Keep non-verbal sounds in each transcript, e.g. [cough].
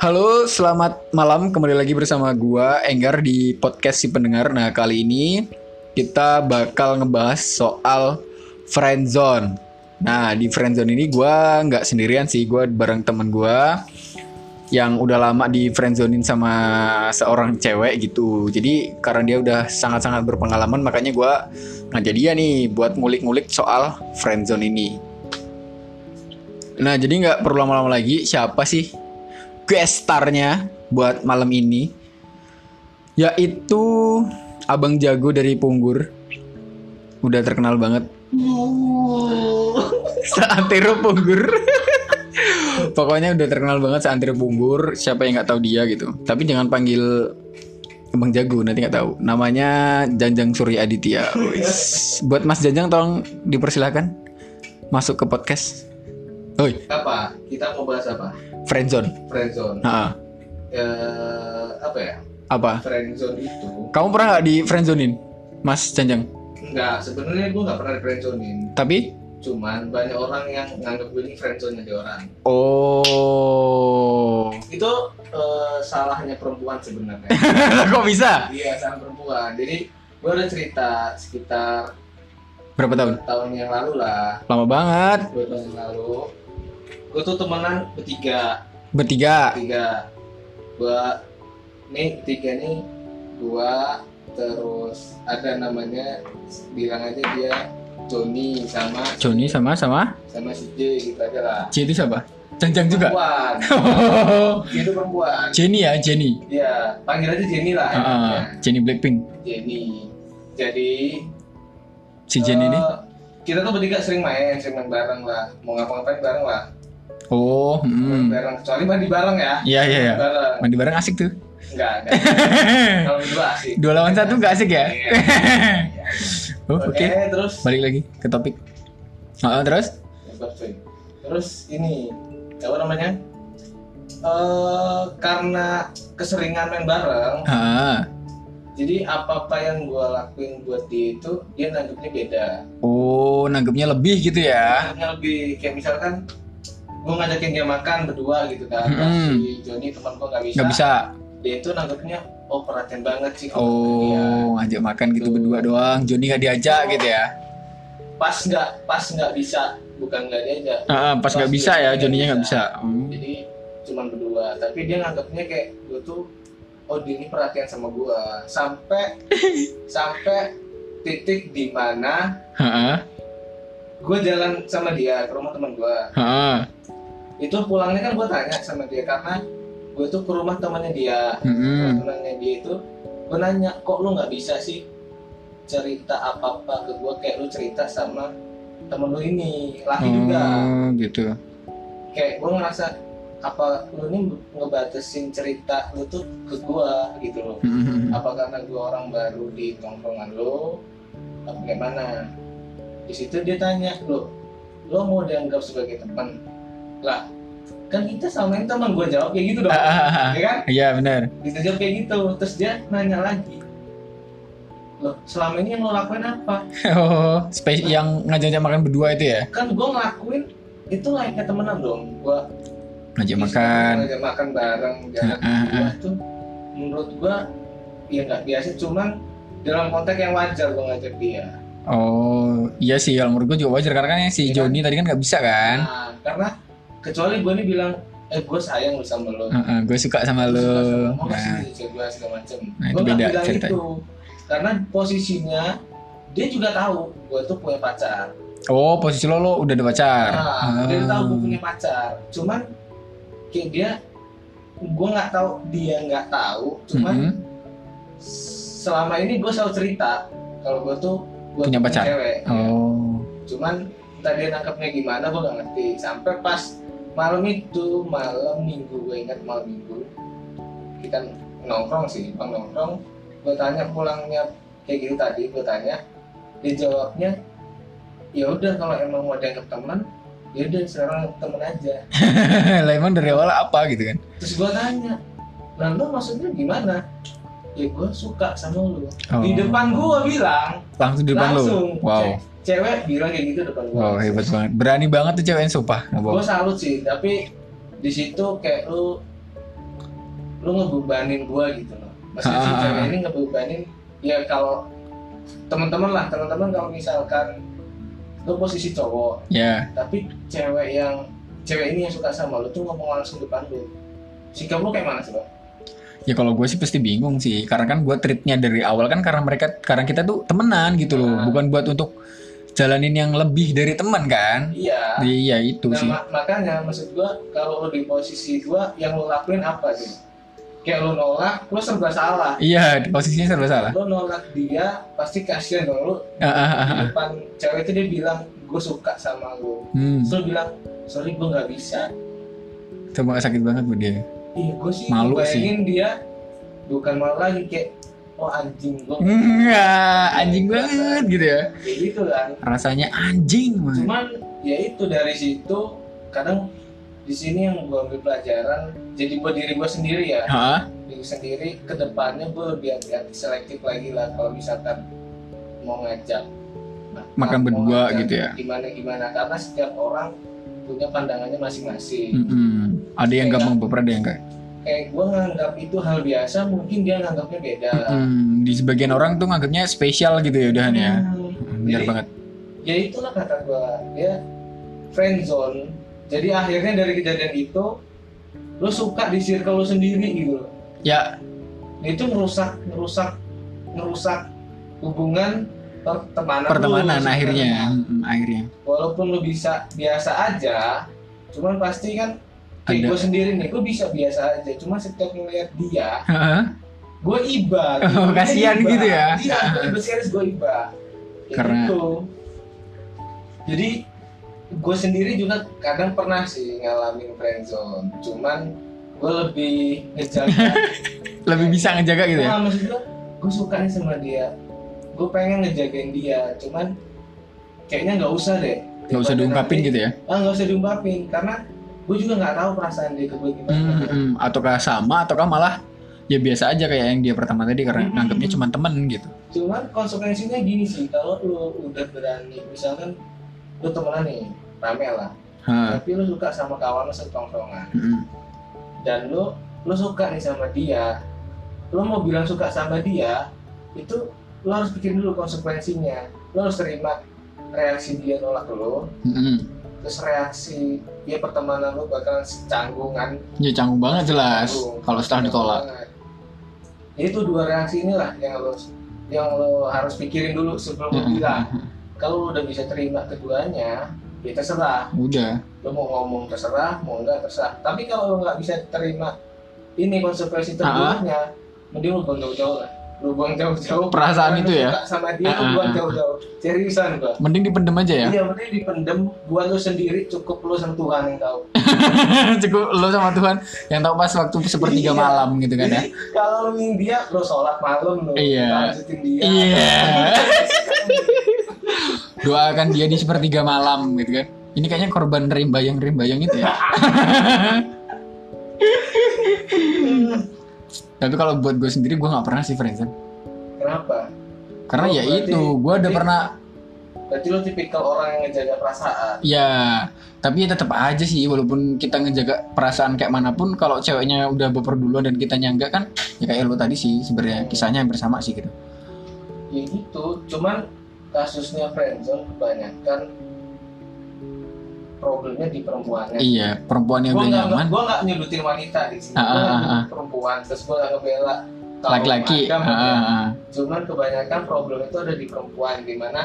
Halo, selamat malam. Kembali lagi bersama gua Enggar di podcast si pendengar. Nah, kali ini kita bakal ngebahas soal friendzone. Nah, di friendzone ini gua nggak sendirian sih, gua bareng temen gua yang udah lama di friendzonein sama seorang cewek gitu. Jadi karena dia udah sangat-sangat berpengalaman, makanya gua ngajak dia nih buat ngulik-ngulik soal friendzone ini. Nah, jadi nggak perlu lama-lama lagi. Siapa sih guest starnya buat malam ini? Yaitu Abang Jago dari Punggur. Udah terkenal banget. [laughs] Seantero Punggur. [laughs] Pokoknya udah terkenal banget seantero Punggur. Siapa yang nggak tahu dia gitu. Tapi jangan panggil Abang Jago nanti nggak tahu. Namanya Janjang Surya Aditya. Buat Mas Janjang tolong dipersilahkan masuk ke podcast. Oi, apa kita mau bahas apa friendzone. friendzone Nah, Eh, apa ya apa? friendzone itu Kamu pernah nggak di friendzonein, Mas Janjang? enggak sebenarnya gue nggak pernah di friendzonein Tapi, cuman banyak orang yang nganggap gue ini friendzone di orang oh, itu eh, salahnya perempuan sebenarnya [laughs] kok bisa? iya salah perempuan jadi gue ada cerita sekitar Berapa tahun? tahun yang lalu lah Lama banget. dua tahun yang lalu gue tuh temenan bertiga Bertiga. tiga gua nih tiga nih gua terus ada namanya bilang aja dia Joni sama Joni sama sama sama si J gitu aja lah C itu siapa? Janjang juga. perempuan [laughs] dia itu perempuan Jenny ya, Jenny. ya panggil aja Jenny lah Ah, ah, enaknya. Jenny Blackpink. Jenny jadi Si Jenny ini. eh, kita tuh bertiga sering main sering main bareng lah mau ngapa-ngapain bareng lah Oh, hmm. bareng kecuali mandi bareng ya Iya, iya, iya. Mandi bareng asik tuh. enggak enggak [laughs] kalau dua sih Dua lawan satu gak asik ya? Iya. oh, Oke, Oke. terus Balik lagi ke topik. Ah, terus? Terus ini apa namanya? Eh karena keseringan main bareng, Ah. jadi apa apa yang gue lakuin buat dia itu dia nanggepnya beda. Oh, nanggepnya lebih gitu ya. Nanggepnya lebih kayak misalkan gue ngajakin dia makan berdua gitu kan, Hmm. si Joni teman gue nggak bisa. Nggak bisa. Dia itu nanggepnya oh perhatian banget sih. kalau dia. Oh, ngajak makan gitu Tuh. berdua doang. Joni nggak diajak gitu ya. Pas nggak pas nggak bisa, bukan nggak diajak. Ah, pas nggak bisa ya, Joninya nggak bisa. bisa. Hmm. jadi cuman berdua tapi dia nganggapnya kayak gue tuh oh dia ini perhatian sama gue sampai [laughs] sampai titik di mana gue jalan sama dia ke rumah teman gue itu pulangnya kan gue tanya sama dia karena gue tuh ke rumah temannya dia. Hmm. temannya dia itu gue nanya kok lu nggak bisa sih cerita apa apa ke gue kayak lu cerita sama temen lu ini laki juga. Oh, gitu. kayak gue ngerasa apa lu ini ngebatasin cerita lu tuh ke gua? Gitu loh. Hmm. apa karena gua orang baru di tongkrongan lu? Apa gimana? Di situ dia tanya lo lo mau dianggap sebagai teman lah kan kita samain teman gua jawab kayak gitu dong Ah, ah, ah. ya kan Iya benar. bisa jawab kayak gitu terus dia nanya lagi loh selama ini yang lo lakuin apa [laughs] Oh, space yang ngajak makan berdua itu ya? kan gua ngelakuin itu layaknya temenan dong gua Ngajak makan. ngajak makan bareng jalan Ah, ah, berdua tuh menurut gua ya nggak biasa cuman dalam konteks yang wajar gua ngajak dia Oh, iya sih kalau menurut gue juga wajar karena kan yang si Iya kan? Joni tadi kan nggak bisa kan? nah, karena kecuali gua nih bilang eh gua sayang lu sama lo gue suka sama Gua lo. suka sama lo, Nah, kasih cewek gua segala macem Nah, nggak beda bilang ceritanya. itu karena posisinya dia juga tahu gua tuh punya pacar oh, posisi lo lo udah ada pacar. nah, dia Ah. tahu gua punya pacar cuman kayak dia gua nggak tahu dia nggak tahu cuman Mm-mm. selama ini gue selalu cerita kalau gue tuh gua Punya pacar? cewek ya. Oh, cuman entah dia nangkepnya gimana gue gak ngerti sampai pas malam itu malam minggu gue ingat malam minggu kita nongkrong sih bang nongkrong gue tanya pulangnya kayak gitu tadi gue tanya dia jawabnya ya udah kalau emang mau dianggap teman ya udah sekarang temen aja [laughs] lah emang dari awal apa gitu kan? terus gue tanya nah lu maksudnya gimana ya gue suka sama lu Oh. di depan gue bilang Langsung di depan lo. langsung Wow. ce- cewek bilang kayak gitu depan gue Wow, hebat banget. Berani banget tuh cewek yang sumpah. Gue salut sih tapi di situ kayak lu lu ngebebanin gua gitu loh maksudnya si Ah. cewek ini ngebebanin ya kalau teman-teman lah teman-teman kalau misalkan lu posisi cowok ya tapi cewek yang cewek ini yang suka sama lu tuh ngomong langsung depan lu sikap lu kayak mana sih bang? ya kalau gue sih pasti bingung sih karena kan gue treatnya dari awal kan karena mereka karena kita tuh temenan gitu loh Ah. bukan buat untuk jalanin yang lebih dari teman kan? Iya. Iya itu nah, sih. ma- makanya maksud gua kalau lu di posisi gua yang lu lakuin apa sih kayak lu nolak lu serba salah. Iya di posisinya serba salah. Lu nolak dia pasti kasihan dong lu. Ah, ah, ah, di ah. depan cewek itu dia bilang gue suka sama lu. Hmm. Terus lu bilang sorry gue nggak bisa. Coba sakit banget buat dia. Iya gue sih Malu bayangin dia. Bukan malu lagi kayak oh anjing gue enggak anjing banget gitu ya. Kayak gitu kan. Rasanya anjing banget cuman ya itu dari situ kadang di sini yang gue ambil pelajaran jadi buat diri gue sendiri ya. Hah? diri sendiri ke depannya gue lebih hati-hati selektif lagi lah kalau misalkan mau ngajak makan, berdua ngajak gitu ya? gimana gimana. Karena setiap orang punya pandangannya masing-masing. Mm-mm. ada yang gampang baper ada yang enggak kayak gue nganggap itu hal biasa mungkin dia nganggapnya beda. Mm, di sebagian orang tuh nganggapnya spesial gitu ya udahan ya. Hmm. benar Jadi, banget. Ya itulah kata gue dia friend zone. Jadi akhirnya dari kejadian itu lo suka di circle lo sendiri gitu. Loh ya. Itu ngerusak ngerusak ngerusak hubungan pertemanan pertemanan akhirnya Mm, akhirnya. Walaupun lu bisa biasa aja cuman pasti kan kayak gue sendiri nih gue bisa biasa aja. Cuman setiap ngeliat dia Heeh. gue iba. [laughs] Oh, Gua kasihan iba. gitu ya? iya gue iba serius gue iba. Kayak Karena- gitu. jadi gue sendiri juga kadang pernah sih ngalamin friendzone cuman gue lebih ngejaga. [laughs] Lebih bisa ngejaga gitu ya? Nah, maksud gue gue suka nih sama dia. Gue pengen ngejagain dia. Cuman kayaknya nggak usah deh. Nggak usah diungkapin nanti- gitu ya? Ah nggak usah diungkapin. Karena gue juga nggak tahu perasaan dia ke gue gimana Hmm, hmm. ataukah sama ataukah malah ya biasa aja kayak yang dia pertama tadi karena Hmm. nganggapnya cuma temen gitu cuman konsekuensinya gini sih kalau lu udah berani misalkan lu temenan nih rame lah Hah. tapi lu suka sama kawan lu setongkrongan Mm-mm. dan lu lu suka nih sama dia lu mau bilang suka sama dia itu lu harus pikirin dulu konsekuensinya lu harus terima reaksi dia nolak lu Mm-mm. Terus reaksi dia pertemanan lu bakalan canggungan ya canggung banget jelas. Kalau setelah ditolak. itu dua reaksi inilah yang lo yang lo harus pikirin dulu sebelum lo bilang. Kalau lo udah bisa terima keduanya ya terserah. Udah. Lo mau ngomong terserah mau enggak terserah. Tapi kalau lo nggak bisa terima ini konsekuensi terburuknya mending lo buang jauh-jauh lah lo buang jauh-jauh. Perasaan itu ya? sama dia buang ah. jauh-jauh. Seriusan gua mending dipendem aja ya? Iya mending dipendem. Buat lo sendiri cukup lo [laughs] sama Tuhan yang tahu cukup lo sama Tuhan. Yang tahu pas waktu sepertiga Iya. malam gitu kan ya? Jadi, kalau ingin dia lo sholat malam lo Iya. dia. Iya. [laughs] doakan dia di sepertiga malam gitu kan? Ini kayaknya korban rimbayang rimbayang itu ya [laughs] tapi kalau buat gue sendiri gue nggak pernah sih friendzone kenapa? Karena Oh, ya berarti- itu gue udah pernah berarti lo tipikal orang yang ngejaga perasaan. Ya tapi ya tetap aja sih walaupun kita ngejaga perasaan kayak mana pun kalau ceweknya udah baper duluan dan kita nyangga kan ya kayak lo tadi sih sebenarnya kisahnya hampir sama sih gitu. Ya gitu cuman kasusnya friendzone kebanyakan problemnya di perempuannya. Iya perempuan yang gue udah nggak nyaman. gue nggak nyebutin wanita di sini. Ah, gue ah, ah, nyebut perempuan terus gue nggak ngebela laki-laki. ah, ya. ah, ah. cuman kebanyakan problem itu ada di perempuan di mana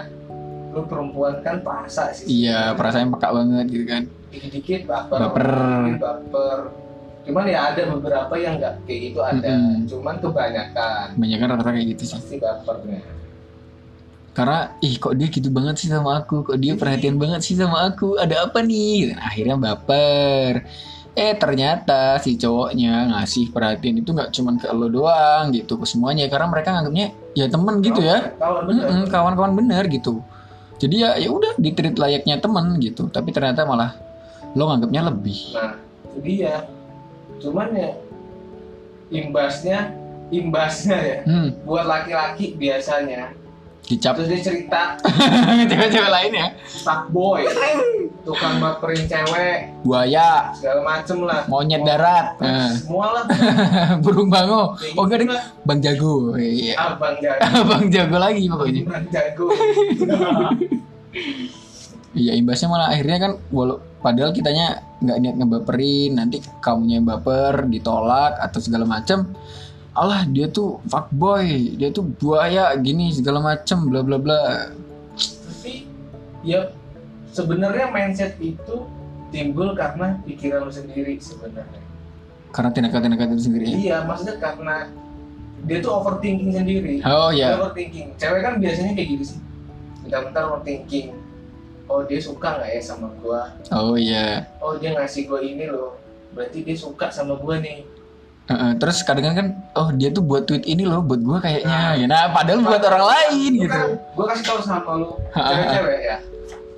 lu perempuan kan perasa sih. Iya perasaannya peka banget gitu kan. Dikit-dikit baper Baper. baper. Cuman ya ada beberapa yang nggak kayak gitu ada. Mm-mm. cuman kebanyakan. Kebanyakan rata kayak gitu sih. Pasti bapernya karena ih kok dia gitu banget sih sama aku? Kok dia perhatian banget sih sama aku? Ada apa nih? Dan akhirnya baper. Eh ternyata si cowoknya ngasih perhatian itu nggak cuman ke lo doang gitu ke semuanya. Karena mereka nganggapnya ya temen gitu ya. Kawan bener. Mm-mm, kawan-kawan bener gitu. Jadi ya ya udah ditreat layaknya temen gitu. Tapi ternyata malah lo nganggapnya lebih. Nah itu dia. Cuman ya imbasnya imbasnya ya hmm, buat laki-laki biasanya dicap terus dia cerita. [laughs] Cewek-cewek lain ya? Fuckboy [laughs] tukang baperin cewek. Buaya. Segala macem lah. Monyet darat. Nah. semua lah. [laughs] Burung bango. Kayak oh enggak gitu deh bang jago. Iya. Abang jago. Bang jago lagi pokoknya. Abang jago. Iya imbasnya malah akhirnya kan walau padahal kitanya nggak niat ngebaperin nanti kamunya yang baper ditolak atau segala macem Allah dia tuh fuckboy. Dia tuh buaya gini segala macem bla bla bla. Tapi ya sebenarnya mindset itu timbul karena pikiran lu sendiri sebenarnya. Karena tindakan-tindakan itu sendiri. Ya. iya maksudnya karena dia tuh overthinking sendiri. Oh ya overthinking. Cewek kan biasanya kayak gitu sih. Bentar-bentar overthinking. Oh dia suka nggak ya sama gua? Oh iya. Oh dia ngasih gua ini loh. Berarti dia suka sama gua nih Heeh, terus kadang kan oh dia tuh buat tweet ini loh buat gua kayaknya. Nah. nah padahal buat orang lain gitu. kan, gua kasih tau sama lu cewek-cewek ya.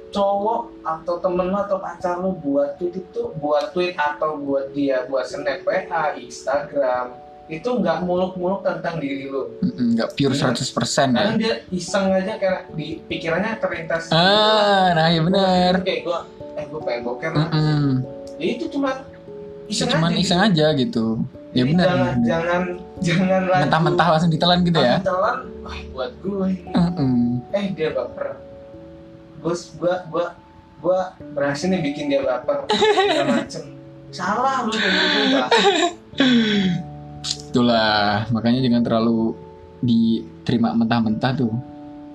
Cowok atau temen lu atau pacar lu buat tweet itu buat tweet atau buat dia buat snap WA Instagram itu nggak muluk-muluk tentang diri Mm-mm, nggak pure 100% ya kadang dia iseng aja kayak di pikirannya terlintas. Ah nah ya benar kayak gua eh gua pengen boker lah. Mm-mm. ya itu cuma iseng cuman aja iseng gitu. aja gitu. Ya Jadi benar jangan jangan jangan lagi mentah-mentah langsung ditelan gitu ya? Telan wah buat gue. Ini Mm-mm. eh dia baper. Bos gua gua gua berhasil nih bikin dia baper. Macem. Salah lu gitu itulah makanya jangan terlalu diterima mentah-mentah tuh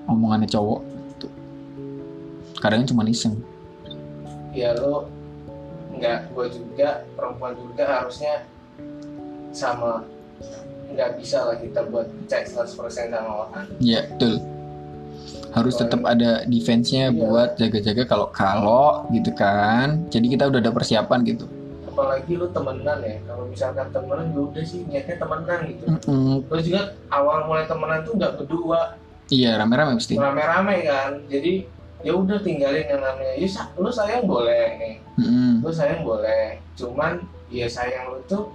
omongannya cowok. Tuh. Kadang cuma iseng. Ya lu nggak gua juga perempuan juga harusnya sama. Nggak bisa lah kita buat percaya 100% sama orang. Ya betul. Harus tetap ada defense-nya Iya. buat jaga-jaga kalau kalau gitu kan. Jadi kita udah ada persiapan gitu. Apalagi lu temenan ya. Kalau misalkan temenan ya udah sih niatnya temenan gitu. Mm-mm. terus juga awal mulai temenan tuh nggak berdua. Iya rame-rame mesti rame-rame kan. Jadi ya udah tinggalin yang namanya. Ya lu sayang boleh. Nih Mm-mm. Lu sayang boleh. Cuman ya sayang lu tuh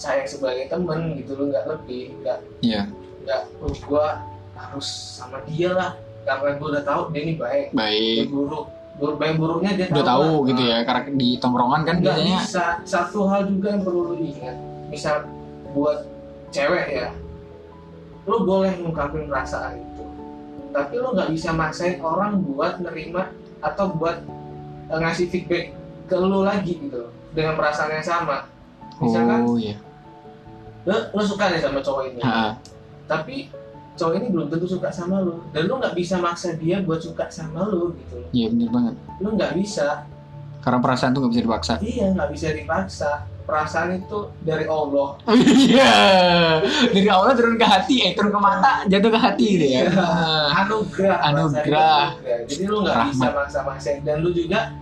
sayang sebagai temen gitu lu nggak lebih nggak iya. nggak lu gua harus sama dia lah. Karena gua udah tahu dia ini baik dia baik. buruk. Buruk baik buruknya dia udah tahu lah. gitu ya karena di tongkrongan kan nggak biasanya bisa. Satu hal juga yang perlu lu ingat. Misal buat cewek ya lu boleh ngungkapin perasaan itu. Tapi lu nggak bisa maksain orang buat nerima atau buat eh, ngasih feedback ke lu lagi gitu dengan perasaan yang sama. Misalkan oh iya. Lu, lu suka nih sama cowok ini. Ha-ha. tapi cowok ini belum tentu suka sama lu. Dan lu nggak bisa maksa dia buat suka sama lu gitu. Iya bener banget. Lu nggak bisa. Karena perasaan tuh nggak bisa dipaksa. Iya nggak bisa dipaksa. Perasaan itu dari Allah. [laughs] Iya. Dari awalnya turun ke hati eh turun ke mata jatuh ke hati gitu ya anugerah. Anugerah. Jadi lu nggak bisa Rahmat. maksa-maksain. Dan lu juga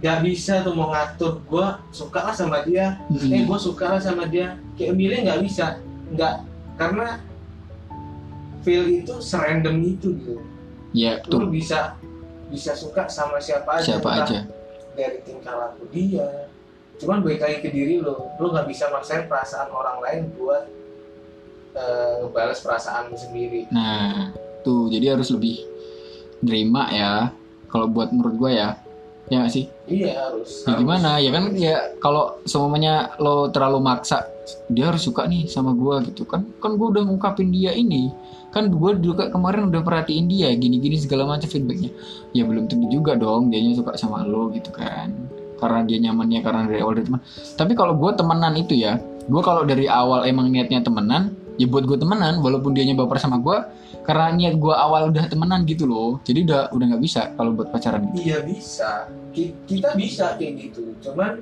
nggak bisa tuh mau ngatur. Gue suka lah sama dia. Eh Mm-mm. gue suka lah sama dia. Kayak milih nggak bisa. Nggak karena feel itu serandom itu gitu. Iya lu betul. bisa bisa suka sama siapa aja siapa aja. dari tingkah laku dia. Cuman balik lagi ke diri lo. Lo nggak bisa maksain perasaan orang lain buat eh, ngebales perasaan lu sendiri. Nah tuh. Jadi harus lebih nerima ya. Kalau buat menurut gue ya ya nggak sih? Iya harus. Ya harus. gimana? Ya kan ya kalau semuanya lo terlalu maksa dia harus suka nih sama gua gitu. Kan kan gue udah ngungkapin dia ini. Kan gue juga kemarin udah perhatiin dia gini-gini segala macam feedbacknya. Ya belum tentu juga dong dianya suka sama lo gitu kan. Karena dia nyamannya karena dari awal dari teman. Tapi kalau gue temenan itu ya gue kalau dari awal emang niatnya temenan ya buat gue temenan walaupun dia baper sama gue karena niat gue awal udah temenan gitu loh. Jadi udah udah nggak bisa kalau buat pacaran gitu. Iya bisa. Ki- kita bisa kayak gitu. Cuman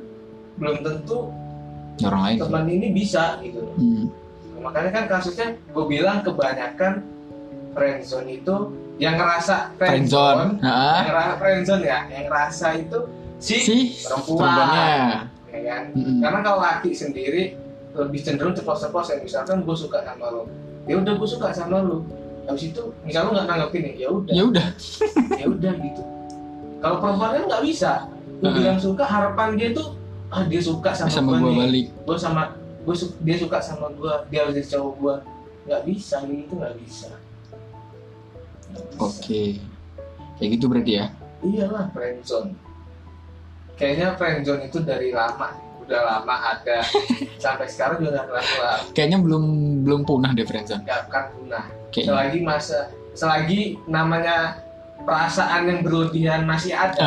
belum tentu Ya, orang lain sih. teman ini bisa gitu. Hmm. makanya kan kasusnya gue bilang kebanyakan friendzone itu yang ngerasa friendzone yang Nah, ngerasa friendzone ya yang ngerasa itu si, si perempuan. perempuannya ya kan? Mm-mm. karena kalau laki sendiri lebih cenderung ceplos-ceplos ya misalkan gue suka sama lo ya udah gue suka sama lo. Habis itu misal lo nggak nanggepin ya ya udah. Ya udah. [laughs] Ya udah gitu. Kalau perempuan kan nggak bisa. Lu Heeh. bilang suka harapan dia tuh ah dia suka sama, sama gue balik. Gue sama gue su- dia suka sama gue dia harus jadi cowok gue nggak bisa gitu nggak bisa. Oke. Kayak gitu berarti ya. iyalah friendzone kayaknya friendzone itu dari lama udah lama ada [laughs] sampai sekarang juga nggak kelar kelar Kayaknya belum belum punah deh friendzone. nggak akan punah Kayaknya. selagi masa selagi namanya perasaan yang berlebihan masih ada itu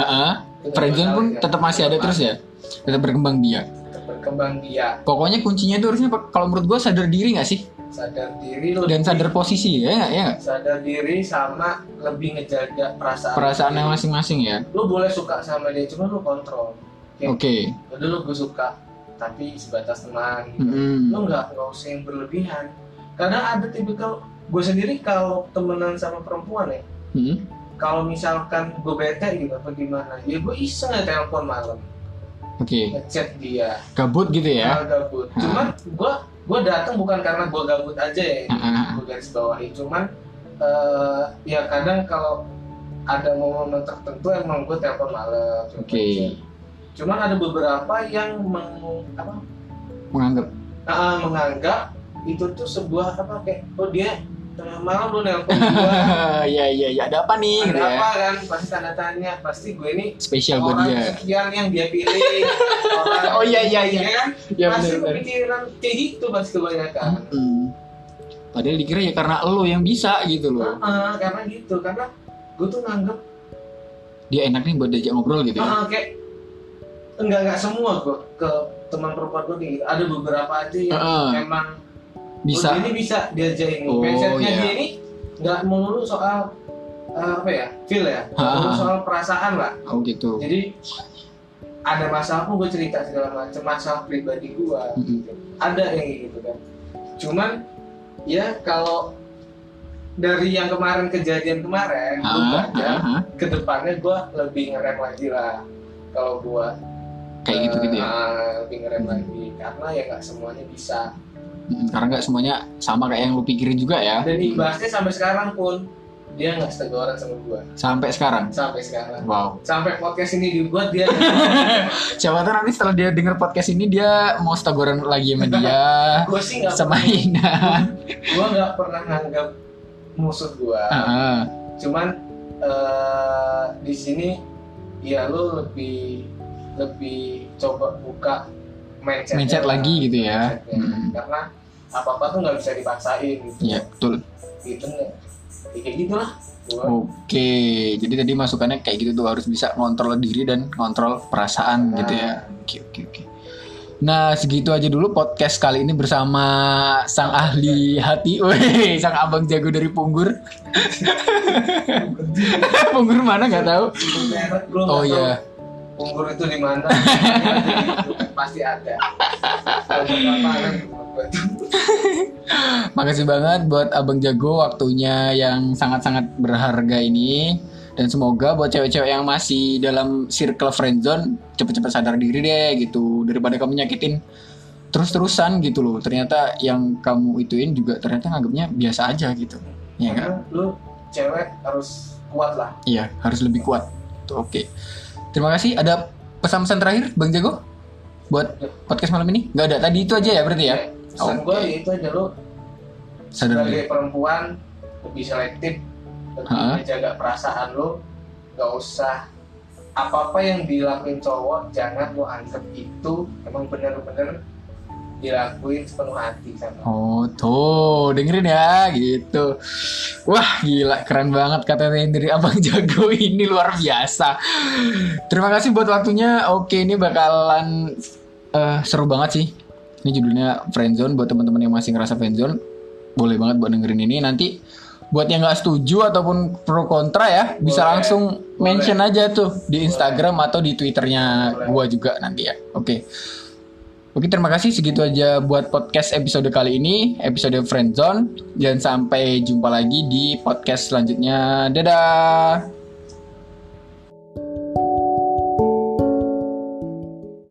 nggak friendzone pun ya. tetap masih ada terus ya. Tetap berkembang biak. Tetap berkembang dia Pokoknya kuncinya itu harusnya kalau menurut gua sadar diri nggak sih? sadar diri lebih, Dan sadar posisi ya? Ya sadar diri sama lebih ngejaga perasaan Perasaannya diri. masing-masing ya. lu boleh suka sama dia cuma lu kontrol Oke. Kayak, udah lu gue suka tapi sebatas teman gitu. Mm-mm. lu nggak nggak usah yang berlebihan kadang ada tipikal gue sendiri kalau temenan sama perempuan ya Mm. kalau misalkan gue bete gitu apa gimana ya gue iseng ya telepon malam Oke. ngechat dia Gabut gitu ya. Hal gabut cuman gue gue datang bukan karena gue gabut aja ya gue garis bawahi cuman eh, ya kadang kalau ada momen tertentu emang gue telepon malam Oke. Cuman ada beberapa yang meng, apa, Menganggap. ah, menganggap itu tuh sebuah apa kayak oh dia tengah malam lu nelpon gue [laughs] Iya iya iya. Ada apa nih? ada gitu ya. apa kan pasti tanda tanya pasti gue ini Spesial buat dia. sekian yang dia pilih [laughs] orang Oh, iya, iya, iya. ya kan Ya pasti kepikiran kayak gitu pasti kebanyakan Mm. Padahal dikira ya karena lo yang bisa gitu loh. Ah, karena gitu karena gue tuh nganggep Dia enak nih buat diajak ngobrol gitu ya. ah, kayak enggak enggak semua gue ke teman perempuan gue kayak gitu ada beberapa aja yang Heeh. emang Bisa. oh, ini bisa diajak ini Oh, mindsetnya iya. dia ini nggak melulu soal eh, apa ya feel ya melulu soal perasaan lah Oh gitu. jadi ada masalah pun gue cerita segala macam masalah pribadi gue Mm-mm. ada yang gitu kan cuman ya kalau dari yang kemarin kejadian kemarin gue baca ke depannya gue lebih ngerem lagi lah kalau gue Kayak gitu gitu ya. lebih ngerem lagi karena ya nggak semuanya bisa Mm, Karena nggak semuanya sama kayak yang lu pikirin juga ya. dan imbasnya sampai sekarang pun dia nggak seteguran sama gue Sampai sekarang. sampai sekarang Wow. sampai podcast ini dibuat dia [laughs] Siapa tahu nanti setelah dia denger podcast ini dia mau stagoran lagi sama dia [laughs] gue sih nggak sama Ina. gue nggak pernah nganggap musuh gue Heeh. cuman eh, di sini ya lu lebih lebih coba buka mindset Mindset lagi gitu ya. Hmm. karena apa apa tuh nggak bisa dipaksain gitu Iya betul. gitu Ya, kayak gitulah Oke, jadi tadi masukannya kayak gitu tuh harus bisa ngontrol diri dan ngontrol perasaan gitu ya. Oke oke oke. Nah segitu aja dulu podcast kali ini bersama sang ahli hati, Weh, sang abang jago dari Punggur. [laughs] Punggur mana nggak tahu. Oh iya, Unggur itu di mana pasti ada makasih banget buat abang jago waktunya yang sangat-sangat berharga ini. Dan semoga buat cewek-cewek yang masih dalam circle friendzone cepet-cepet sadar diri deh gitu daripada kamu nyakitin terus-terusan gitu loh. Ternyata yang kamu ituin juga ternyata nganggapnya biasa aja gitu. Ya kan? Lu cewek harus kuat lah Iya, harus lebih kuat. Oke. Terima kasih. Ada pesan-pesan terakhir Bang Jago buat podcast malam ini? Nggak ada. Tadi itu aja ya berarti ya? Pesan Oke. gue itu aja diri. sebagai perempuan lebih selektif lebih Ha? menjaga perasaan lu nggak usah apa-apa yang dilakuin cowok jangan lu anggap itu emang bener-bener dilakuin sepenuh hati sama Oh tuh dengerin ya gitu. Wah gila keren banget kata dari [laughs] Abang Jago ini luar biasa. Terima kasih buat waktunya. Oke ini bakalan eh, seru banget sih. Ini judulnya Friendzone buat teman-teman yang masih ngerasa friendzone Boleh banget buat dengerin ini. Nanti buat yang nggak setuju ataupun pro kontra ya Bisa Boleh. langsung mention aja tuh di Instagram atau di Twitternya Boleh. gua juga nanti ya. Oke Oke terima kasih. Segitu aja buat podcast episode kali ini episode Friendzone. Dan sampai jumpa lagi di podcast selanjutnya. Dadah